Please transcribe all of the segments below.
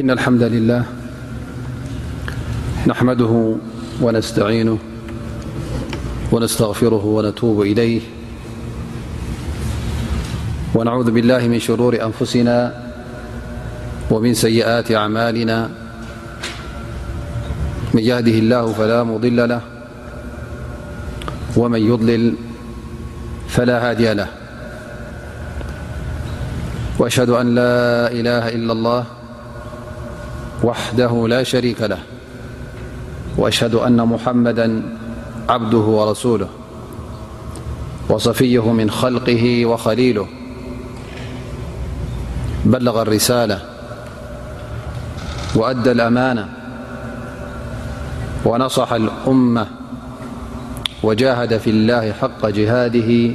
إن الحمد لله نحمده ونستعينه ونستغفره ونتوب إليه ونعوذ بالله من شرور أنفسنا ومن سيئات أعمالنا من يهده الله فلا مضل له ومن يضلل فلا هادي لههأ ا إلاالله وحده لا شريك له وأشهد أن محمدا عبده ورسوله وصفيه من خلقه وخليله بلغ الرسالة وأدى الأمانة ونصح الأمة وجاهد في الله حق جهاده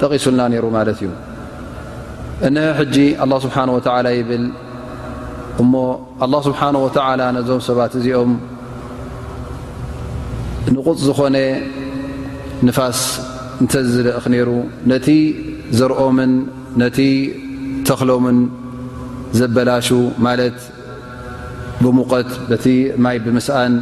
ጠቂሱልና ነሩ ማለት እዩ እነሀ ሕጂ ኣላ ስብሓን ወተላ ይብል እሞ ኣላ ስብሓን ወተላ ነዞም ሰባት እዚኦም ንቁፅ ዝኾነ ንፋስ እንተዝልእኽ ነይሩ ነቲ ዘርኦምን ነቲ ተኽሎምን ዘበላሹ ማለት ብሙቐት በቲ ማይ ብምስኣን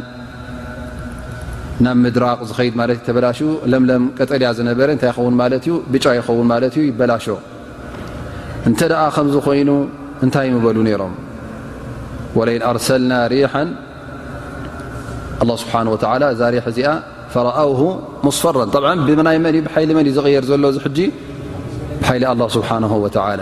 ናብ ምድራቕ ዝኸይድ ማለት እዩ ተበላሽኡ ለምለም ቀጠልያ ዝነበረ እንታይ ይኸውን ማለት እዩ ብጫ ይኸውን ማለት እዩ ይበላሾ እንተ ደኣ ከምዚ ኮይኑ እንታይ ምበሉ ነይሮም ወለይን ኣርሰልና ሪሓን ኣላ ስብሓን ወተዓላ እዛ ሪሕ እዚኣ ፈረኣውሁ ሙስፈረን ጠብዓ ብናይ መን እዩ ብሓይሊ መን እዩ ዝቕየር ዘሎ እዚ ሕጂ ብሓይሊ ኣላ ስብሓን ወተዓላ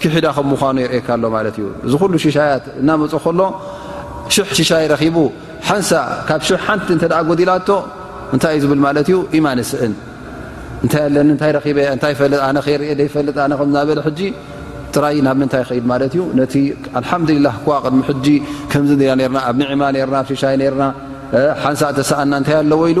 ክሒዳ ከም ምዃኑ የርእካ ኣሎ ማለት እዩ እዚ ኩሉ ሽሻያት እናመፁ ከሎ ሽሕ ሽሻይ ረኺቡ ሓንሳ ካብ ሽሕ ሓንቲ እተ ጎዲላቶ እንታይ እዩ ዝብል ማለት እዩ ኢማ ንስእን እንታይ ኣለኒ እንታይ ረኺበ እታይ ፈጥ ኣነ ከይርእ ዘይፈልጥ ኣነ ከምናበለ ሕጂ ጥራይ ናብ ምንታይ ኸይድ ማለት እዩ ነቲ ኣልሓምዱላ እኳ ቅድሚ ሕጂ ከምዚ ና ርና ኣብ ኒዕማ ርና ኣብ ሽሻይ ርና ሓንሳ እተሰኣና እንታይ ኣለዎ ኢሉ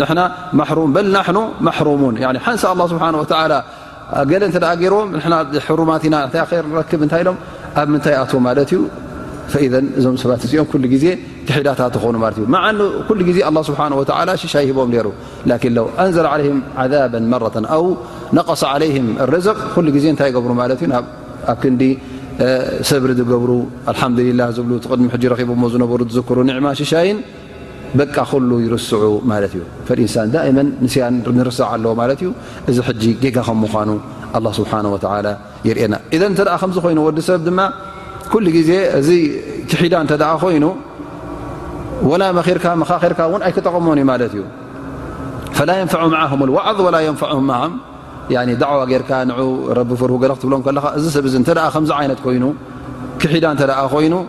ንሕና ማሕሩም በል ናሕኑ ማሕሩሙን ሓንሳ ኣላ ስብሓ ወተላ ገለ እንተ ገይርዎም ንና ሕሩማት ኢና እታይ ኸር ንረክብ እንታይ ኢሎም ኣብ ምንታይ ኣትዎ ማለት እዩ ፈኢዘን እዞም ሰባት እዚኦም ኩሉ ግዜ ክሒዳታት ዝኾኑ ማለት እዩ መዓ ኩሉ ግዜ ኣላ ስብሓ ወላ ሽሻ ይህቦም ነይሩ ላኪን ለው ኣንዘል ዓለይህም ዓዛበ መረተ ኣው ነቐሰ ዓለይህም ርዘቅ ኩሉ ግዜ እንታይ ይገብሩ ማለት እዩ ኣብ ክንዲ ሰብሪ ዝገብሩ ኣልሓምዱሊላ ዝብሉ እቲ ቅድሚ ሕጂ ረኪቦዎ ዝነበሩ ዝዝክሩ ኒዕማ ሽሻይን በቃ ኩሉ ይርስዑ ማለት እዩ ፈኢንሳን ዳእመን ንስያን ንርሳዕ ኣለዎ ማለት እዩ እዚ ሕጂ ጌጋ ከም ምዃኑ ኣላ ስብሓን ወተላ ይርእና ኢዘ እንተ ከምዚ ኮይኑ ወዲ ሰብ ድማ ኩሉ ግዜ እዚ ክሒዳ እንተ ኮይኑ ወላ መኺርካ መኻኺርካ እውን ኣይክጠቐሞን እዩ ማለት እዩ ፈላ የንፈዑ መዓም ዋዕዝ ወላ የንፈዑ መዓም ዳዕዋ ጌርካ ን ረቢ ፍር ገለ ክትብሎም ከለኻ እዚ ሰብ እዚ እተ ከምዚ ዓይነት ኮይኑ ክሒዳ እተ ኮይኑ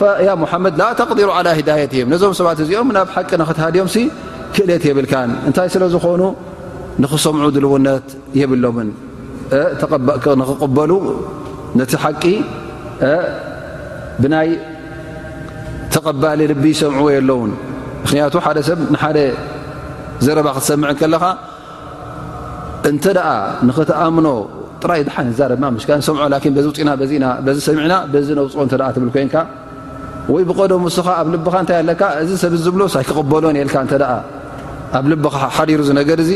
ፈያ ሙሓመድ ላ ተቅዲሩ ዓላ ሂዳየትህም ነዞም ሰባት እዚኦም ናብ ሓቂ ንክትሃድዮም ሲ ክእለት የብልካን እንታይ ስለ ዝኾኑ ንክሰምዑ ድልውነት የብሎምን ንክቕበሉ ነቲ ሓቂ ብናይ ተቐባሊ ልቢ ይሰምዕዎ የለውን ምክንያቱ ሓደ ሰብ ንሓደ ዘረባ ክትሰምዕ ከለኻ እንተ ንክትኣምኖ ጥራይ ድሓን ዛረብና ም ሰምዖ ዚ ውፅና ዚ ሰሚዕና ዚ ነውፅ እ ትብል ኮንካ ወይ ብቀደሙ እስኻ ኣብ ልብኻ እታይ ኣለካ እዚ ሰብ ዝብሎ ኣይክቕበሎን የልካ እ ኣብ ልብኻ ሓዲሩ ዝነገር እዙ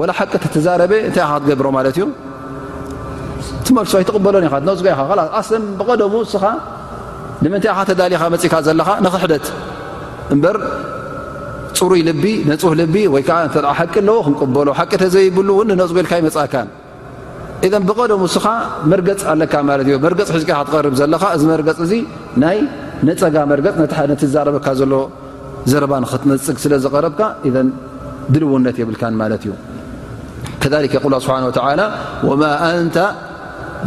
ወላ ሓቂ ትዛረበ እታይ ካ ክትገብሮ ማለት እዩ ትመልሶ ኣይትቕበሎን ኢ ዝገኻ ብቀደሙ ኻ ንምንታይ ኢኻ ተዳሊኻ መጺእካ ዘለኻ ንኽሕደት እምበር ፅሩይ ልቢ ነፁህ ልቢ ወይ ከዓ እተ ሓቂ ኣለዎ ክንቅበሎ ሓቂ ተዘይብሉ እውን ንነፅጎ ኢልካ ይመፅእካን እዘ ብቐደም ውስኻ መርገፅ ኣለካ ማለት እ መርገፅ ሒዝካ ክትቐርብ ዘለኻ እዚ መርገፅ እዚ ናይ ነፀጋ መርገፅ ነትዛረበካ ዘሎ ዘረባ ንክትነፅግ ስለ ዝቐረብካ እዘ ድልውነት የብልካን ማለት እዩ ከ የቁል ስብሓ ወላ ወማ ኣንተ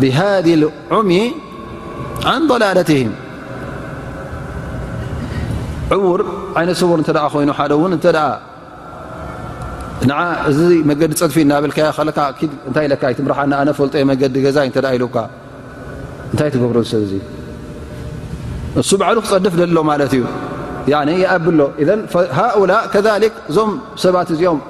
ብሃ ዑምይ ዓን ዶላላትህም ዕውር ዓይነ ስውር እተ ኮይኑ ሓደ ውን እተ ንዓ እዚ መገዲ ፅድፊ እናበልካዮ ከለካ እንታይ ኢለካ ይትምርሓና ኣነ ፈልጦ መገዲ ገዛይ እተ ኢሉካ እንታይ ትገብሮ ዝሰብ እዙ እሱ ባዕሉ ክፀድፍ ደሎ ማለት እዩ ይኣብሎ ሃኡላ ከሊክ እዞም ሰባት እዚኦም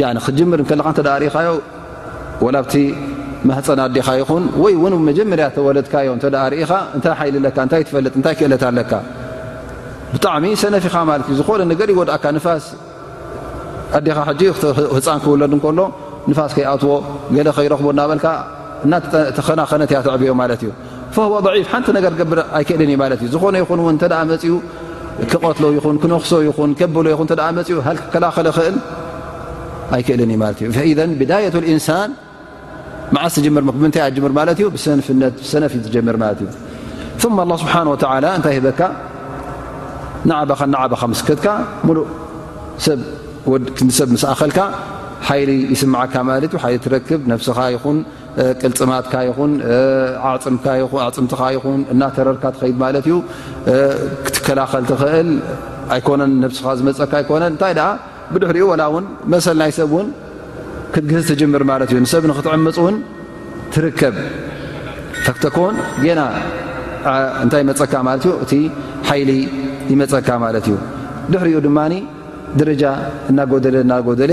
ያኒ ክትጅምር እንከለኻ እንተ ርኢኻዮ ወላ ኣብቲ ማህፀን ኣዴኻ ይኹን ወይ እውን መጀመርያ ተወለድካዮ እንተ ርኢኻ እንታይ ሓይሊ ኣለካ እንታይ ትፈልጥ እንታይ ክእለት ኣለካ ብጣዕሚ ሰነፍ ኢኻ ማለት እዩ ዝኾነ ነገር ይጎድእካ ንፋስ ኣዴኻ ሕጂ ህፃን ክውለድ እንከሎ ንፋስ ከይኣትዎ ገለ ከይረኽቦ እናበልካ እናተኸናኸነት እያ ትዕብዮ ማለት እዩ ፈህወ ضዒፍ ሓንቲ ነገር ክገብር ኣይክእልን እዩ ማለት እዩ ዝኾነ ይኹን እውን እተ መፅኡ ክቐትሎ ይኹን ክነክሶ ይኹን ከብሎ ይኹን ተ መፅኡ ሃልክ ክከላኸል ኽእል ኣይክእልን እዩ ማለት እዩ ኢዘ ብዳየት ልእንሳን መዓስ ትጀምር ብምንታይ እያ ትጀምር ማለት እዩ ብሰንፍነት ብሰነፍ እዩ ትጀምር ማለት እዩ ثማ ላ ስብሓን ወተላ እንታይ ህበካ ንዓባኻ ናዓባኻ ምስከትካ ሙሉእ ሰብ ወዲ ክንዲሰብ ምስ ኣኸልካ ሓይሊ ይስምዓካ ማለት እዩ ሓይሊ ትረክብ ነፍስኻ ይኹን ቅልፅማትካ ይኹን ኣዕፅምትኻ ይኹን እናተረርካ ትኸይድ ማለት እዩ ክትከላኸል ትኽእል ኣይኮነን ነብስኻ ዝመፀካ ኣይኮነን እንታይ ደኣ ብድሕሪኡ ወላ እውን መሰል ናይ ሰብ እውን ክትግህዝ ትጅምር ማለት እዩ ንሰብ ንክትዕምፅ እውን ትርከብ ተክተኮን ገና እንታይ ይመፀካ ማለት እዩ እቲ ሓይሊ ይመፀካ ማለት እዩ ድሕሪኡ ድማ ደረጃ እናጎደለ እናጎደለ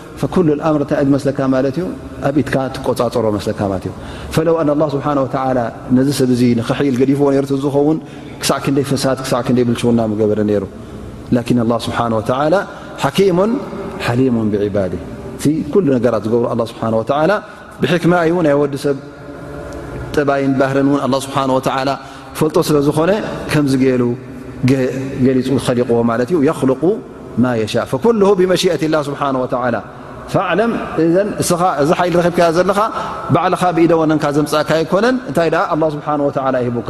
ፈኩሉ ኣምር እንታይ ዩ መስለካ ማለት እዩ ኣብ ኢትካ ትቆፃፀሮ መስለካ ማለት እዩ ፈለው ኣን ላ ስብሓ ወላ ነዚ ሰብ ዚ ንክሕይል ገዲፍዎ ነሩ ዝኸውን ክሳዕ ክንደይ ፈሳድ ክሳዕ ክንደይ ብልሽውና ምገበረ ነይሩ ላኪን ኣላ ስብሓ ወላ ሓኪሙን ሓሊሙን ብዕባዲ እቲ ኩሉ ነገራት ዝገብሩ ኣላ ስብሓ ወላ ብሕክማ እዩ ናይ ወዲ ሰብ ጠባይን ባህርን እውን ኣላ ስብሓን ወተዓላ ፈልጦ ስለ ዝኾነ ከምዚ ገይሩ ገሊፁ ኸሊቕዎ ማለት እዩ የኽልቁ ማ የሻእ ፈኩሉ ብመሽት ላ ስብሓን ወተላ ፈዕለም እዘን እስኻ እዚ ሓይሊ ረኺብካዮ ዘለኻ ባዕልኻ ብኢደ ወነንካ ዘምፃእካ ኣይኮነን እንታይ ደኣ ኣላ ስብሓን ወተላ ይህቡካ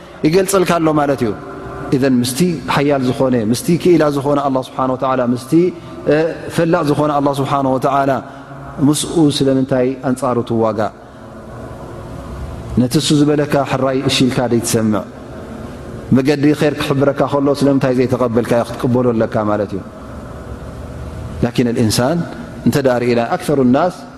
ይገልፀልካ ኣሎ ማለት እዩ እዘን ምስቲ ሓያል ዝኾነ ምስቲ ክኢላ ዝኾነ ኣላ ስብሓን ወተላ ምስቲ ፈላጥ ዝኾነ ኣላ ስብሓን ወተዓላ ምስኡ ስለምንታይ ኣንፃሩ ትዋጋእ ነቲ እሱ ዝበለካ ሕራይ እሽኢልካ ዘይትሰምዕ መገዲ ር ክሕብረካ ከሎ ስለምንታይ ዘይተቐበልካ ዮ ክትቅበሉ ኣለካ ማለት እዩ ላኪን እንሳን እንተ ርእና ኣክሩ ናስ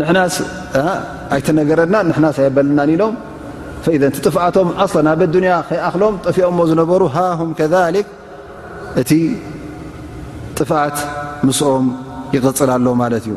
ንሕናስ ኣይተነገረናን ንሕናስ ኣይበልናን ኢሎም ፈኢዘ እቲ ጥፍኣቶም ኣስለን ኣብ ኣዱንያ ከይኣኽሎም ጠፊኦሞ ዝነበሩ ሃሁም ከሊክ እቲ ጥፍኣት ምስኦም ይቕፅል ኣሎ ማለት እዩ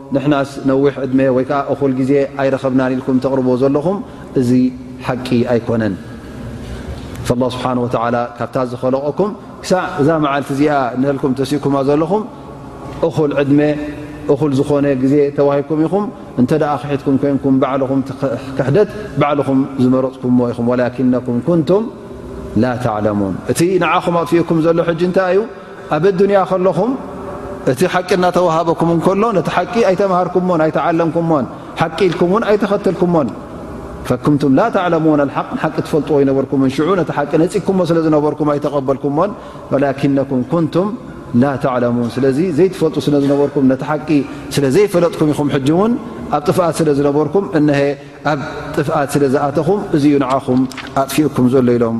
ንሕናስ ነዊሕ ዕድመ ወይ ከኣ እኹል ግዜ ኣይረኸብናን ኢልኩም ተቕርብዎ ዘለኹም እዚ ሓቂ ኣይኮነን። ኣላህ ስብሓነሁ ወተዓላ ካብታ ዝኸለቐኩም ክሳዕ እዛ መዓልቲ እዚኣ ንልኩም ተሲእኩማ ዘለኹም እኹል ዕድመ እኹል ዝኾነ ግዜ ተዋሂኩም ኢኹም። እንተ ደኣ ክሒድኩም ኮይንኩም ባዕልኹም ክሕደት ባዕልኹም ዝመረጽኩምዎ ኢኹም ወላኪነኩም ኩንቱም ላ ተዕለሙን እቲ ንዓኹም ኣጥፊኡኩም ዘሎ ሕጂ እንታይ እዩ? ኣብ ኣዱንያ ከለኹም እቲ ሓቂ እናተዋሃበኩም እንከሎ ነቲ ሓቂ ኣይተማሃርኩሞን ኣይተዓለምኩሞን ሓቂ ኢልኩም እውን ኣይተኸተልኩሞን ፈኩምቱም ላ ተዕለሙን ኣልሓቅ ሓቂ ትፈልጥዎ ኣይነበርኩምን ሽዑ ነቲ ሓቂ ነፂግኩሞ ስለ ዝነበርኩም ኣይተቐበልኩሞን ወላኪነኩም ኩንቱም ላ ተዕለሙን ስለዚ ዘይትፈልጡ ስለ ዝነበርኩም ነቲ ሓቂ ስለ ዘይፈለጥኩም ኢኹም ሕጂ እውን ኣብ ጥፍኣት ስለ ዝነበርኩም እነሀ ኣብ ጥፍኣት ስለ ዝኣተኹም እዚዩ ንዓኹም ኣጥፊኡኩም ዘሎ ኢሎም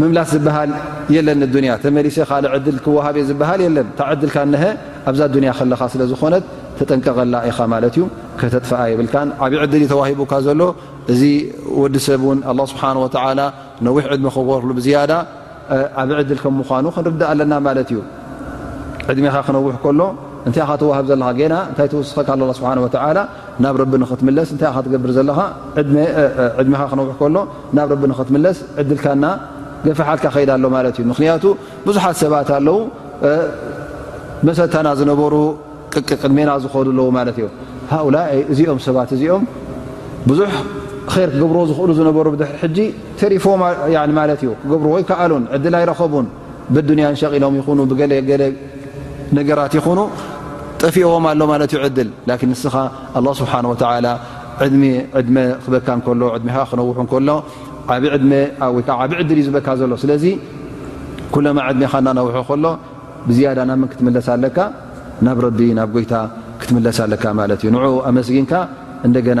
ምምላስ ዝበሃል የለን ንዱንያ ተመሊሰ ካልእ ዕድል ክወሃብ እየ ዝበሃል የለን እታ ዕድልካ እነሀ ኣብዛ ኣዱንያ ከለኻ ስለ ዝኾነት ተጠንቀቐላ ኢኻ ማለት እዩ ከተጥፍኣ የብልካን ዓብዪ ዕድል ተዋሂቡካ ዘሎ እዚ ወዲ ሰብ እውን ኣላ ስብሓን ወተዓላ ነዊሕ ዕድሚ ክበርሉ ብዝያዳ ዓብ ዕድል ከም ምኳኑ ክንርዳእ ኣለና ማለት እዩ ዕድሜኻ ክነውሕ ከሎ እንታይ ኻ ተዋህብ ዘለኻ ገና እንታይ ትውስኸካ ኣላ ስብሓን ወተዓላ ናብ ረቢ ንኽትምለስ እንታይ ኢኻ ትገብር ዘለኻ? ዕድሜኻ ክነውሕ ከሎ ናብ ረቢ ንኽትምለስ ዕድልካ እና ገፈሓልካ ከይድ ኣሎ ማለት እዩ። ምኽንያቱ ብዙሓት ሰባት ኣለዉ መሰታና ዝነበሩ ቅቅቅድሜና ዝኸዱ ኣለዉ ማለት እዩ። ሃኡላ እዚኦም ሰባት እዚኦም ብዙሕ ር ክገብርዎ ዝኽእሉ ዝነበሩ ብድሕሪ ሕጂ ተሪፎም ማለት እዩ ክገብርዎ ኣይከኣሉን ዕድል ኣይረኸቡን። ብዱንያን ሸቂሎም ይኹኑ ብገለገለ ነገራት ይኹኑ ጠፊእዎም ኣሎ ማለት እዩ ዕድል ላን ንስኻ ኣላ ስብሓን ወተላ ዕድሚ ዕድመ ክበካ እንከሎ ዕድሜኻ ክነውሑ እንከሎ ዓብ ዕድመ ወይከዓ ዓብ ዕድል እዩ ዝበካ ዘሎ ስለዚ ኩለማ ዕድሜኻ እናነውሑ ከሎ ብዝያዳ ናብ ምን ክትምለስ ኣለካ ናብ ረቢ ናብ ጎይታ ክትምለስ ኣለካ ማለት እዩ ንኡ ኣመስጊንካ እንደገና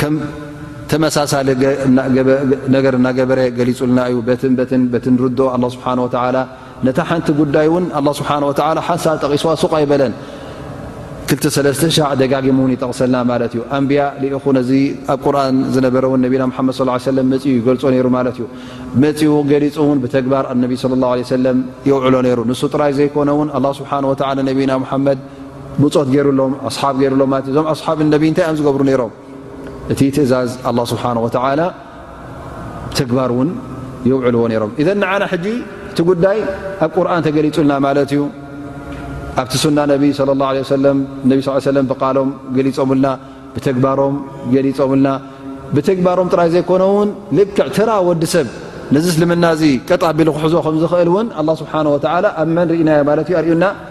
ከም ተመሳሳሊ ነገር እናገበረ ገሊፁልና እዩ በትን በትን በትን ርድኦ ኣላ ስብሓን ወተላ ነታ ሓንቲ ጉዳይ እውን ኣላ ስብሓን ወተላ ሓንሳ ጠቒስዋ ሱቕ ኣይበለን ክልተ ሰለስተ ሻዕ ደጋጊም እውን ይጠቕሰልና ማለት እዩ ኣንብያ ልኢኹ ነዚ ኣብ ቁርን ዝነበረ እውን ነቢና ሓመድ ስ ሰለም መፅኡ ይገልፆ ነይሩ ማለት እዩ መፅኡ ገሊፁ እውን ብተግባር ኣነቢ ለ ላ ሰለም የውዕሎ ነይሩ ንሱ ጥራይ ዘይኮነ እውን ኣላ ስብሓን ወላ ንነቢና ሓመድ ብጾት ገይሩሎም ኣስሓብ ገይሩሎም ማለት እዞም ኣስሓብ ነቢ እንታይ እዮም ዝገብሩ ነይሮም እቲ ትእዛዝ ኣላ ስብሓን ወተላ ተግባር እውን የውዕልዎ ነይሮም እዘ ንዓና ሕጂ እቲ ጉዳይ ኣብ ቁርን ተገሊጹልና ማለት እዩ ኣብቲ ሱና ነቢ ለ ላ ለ ሰለም ነቢ ስ ሰለም ብቃሎም ገሊፆምልና ብተግባሮም ገሊፆምልና ብተግባሮም ጥራይ ዘይኮነ እውን ልክዕ ተራ ወዲ ሰብ ነዚ እስልምና እዚ ቀጣቢሉ ክሕዞ ከምዝኽእል እውን ኣላ ስብሓን ወተላ ኣብ መን ርኢናዮ ማለት እዩ ኣርእዩና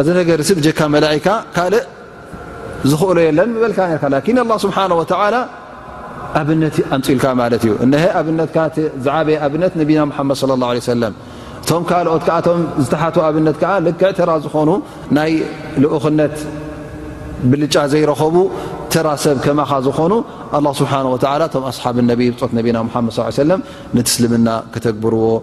እዚ ነገር እዚ ብጀካ መላካ ካልእ ዝኽእሎ የለን በልካ ርካ ላን ኣ ስብሓ ወ ኣብነት ኣምፅልካ ማለት እዩ እሀ ኣብነትካ ዝዓበየ ኣብነት ነቢና ሓመድ ለ ላ ሰለም እቶም ካልኦት ከኣቶም ዝተሓት ኣብነት ከዓ ልክዕ ተራ ዝኾኑ ናይ ልኡኽነት ብልጫ ዘይረኸቡ ተራ ሰብ ከማኻ ዝኾኑ ስብሓ ወ ቶም ኣስሓብ ነቢ ብፆት ነቢና ሓመድ ሰለም ንትስልምና ከተግብርዎ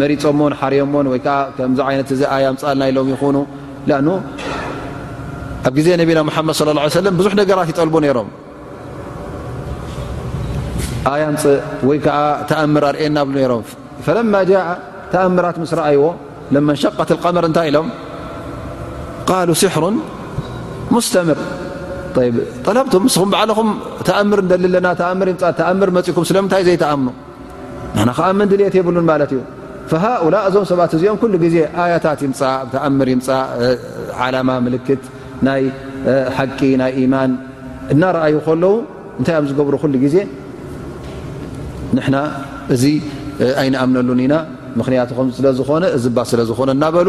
መሪጾሞን ሓርዮሞን ወይ ከኣ ከምዚ ዓይነት እዚ ኣያ ኣምጽኣልና ኢሎም ይኹኑ ላእኑ ኣብ ግዜ ነቢና መሓመድ ስለ ላ ሰለም ብዙሕ ነገራት ይጠልቡ ነይሮም ኣያ ኣምጽእ ወይ ከዓ ተኣምር ኣርእየና ብሉ ነይሮም ፈለማ ጃ ተኣምራት ምስ ረኣይዎ ለመንሸቀት ቀመር እንታይ ኢሎም ቃሉ ስሕሩን ሙስተምር ጠላብቶም ንስኹም ባዕልኹም ተኣምር ንደሊ ኣለና ተኣምር ይምፃ ተኣምር መፂእኩም ስለምንታይ ዘይተኣምኑ ንሕና ክኣምን ድልት የብሉን ማለት እዩ ሃኡላ እዞም ሰባት እዚኦም ኩሉ ግዜ ኣያታት ይምፃእ ተኣምር ይምፃእ ዓላማ ምልክት ናይ ሓቂ ናይ ኢማን እናረኣዩ ከለዉ እንታይ እዮም ዝገብሩ ኩሉ ግዜ ንሕና እዚ ኣይንኣምነሉን ኢና ምክንያቱ ከም ስለዝኾነ እዝባ ስለዝኾነ እናበሉ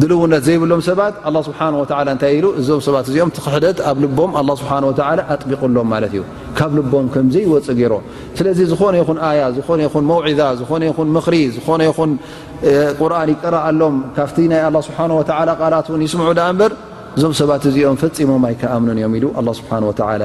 ድልውነት ዘይብሎም ሰባት ኣላ ስብሓን ወላ እንታይ ኢሉ እዞም ሰባት እዚኦም ትክሕደት ኣብ ልቦም ኣላ ስብሓን ወ ኣጥቢቕሎም ማለት እዩ ካብ ልቦም ከምዘይወፅ ገይሮ ስለዚ ዝኾነ ይኹን ኣያ ዝኾነ ይኹን መውዒዛ ዝኾነ ይኹን ምኽሪ ዝኾነ ይኹን ቁርን ይቀረኣሎም ካብቲ ናይ ኣላ ስብሓን ወ ቃላት እውን ይስምዑ ዳኣ እምበር እዞም ሰባት እዚኦም ፈፂሞም ኣይከኣምኑን እዮም ኢሉ ኣላ ስብሓን ወላ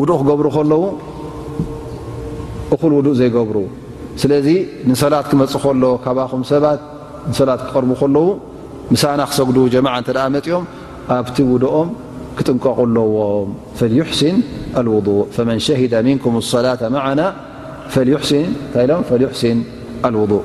ውዱእ ክገብሩ ከለዉ እኹል ውዱእ ዘይገብሩ ስለዚ ንሰላት ክመፅ ከሎ ካባኹም ሰባት ንሰላት ክቀርቡ ከለዉ ምሳና ክሰግዱ ጀማዓ እተ መፅኦም ኣብቲ ውድኦም ክጥንቀቑ ኣለዎም ፈልዩሕሲን ኣልውእ ፈመን ሸሂደ ምንኩም ሰላተ መዓና ፈልዩሕሲን ኣልውእ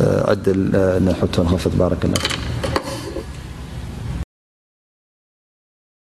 عدل نحت خفت برك اله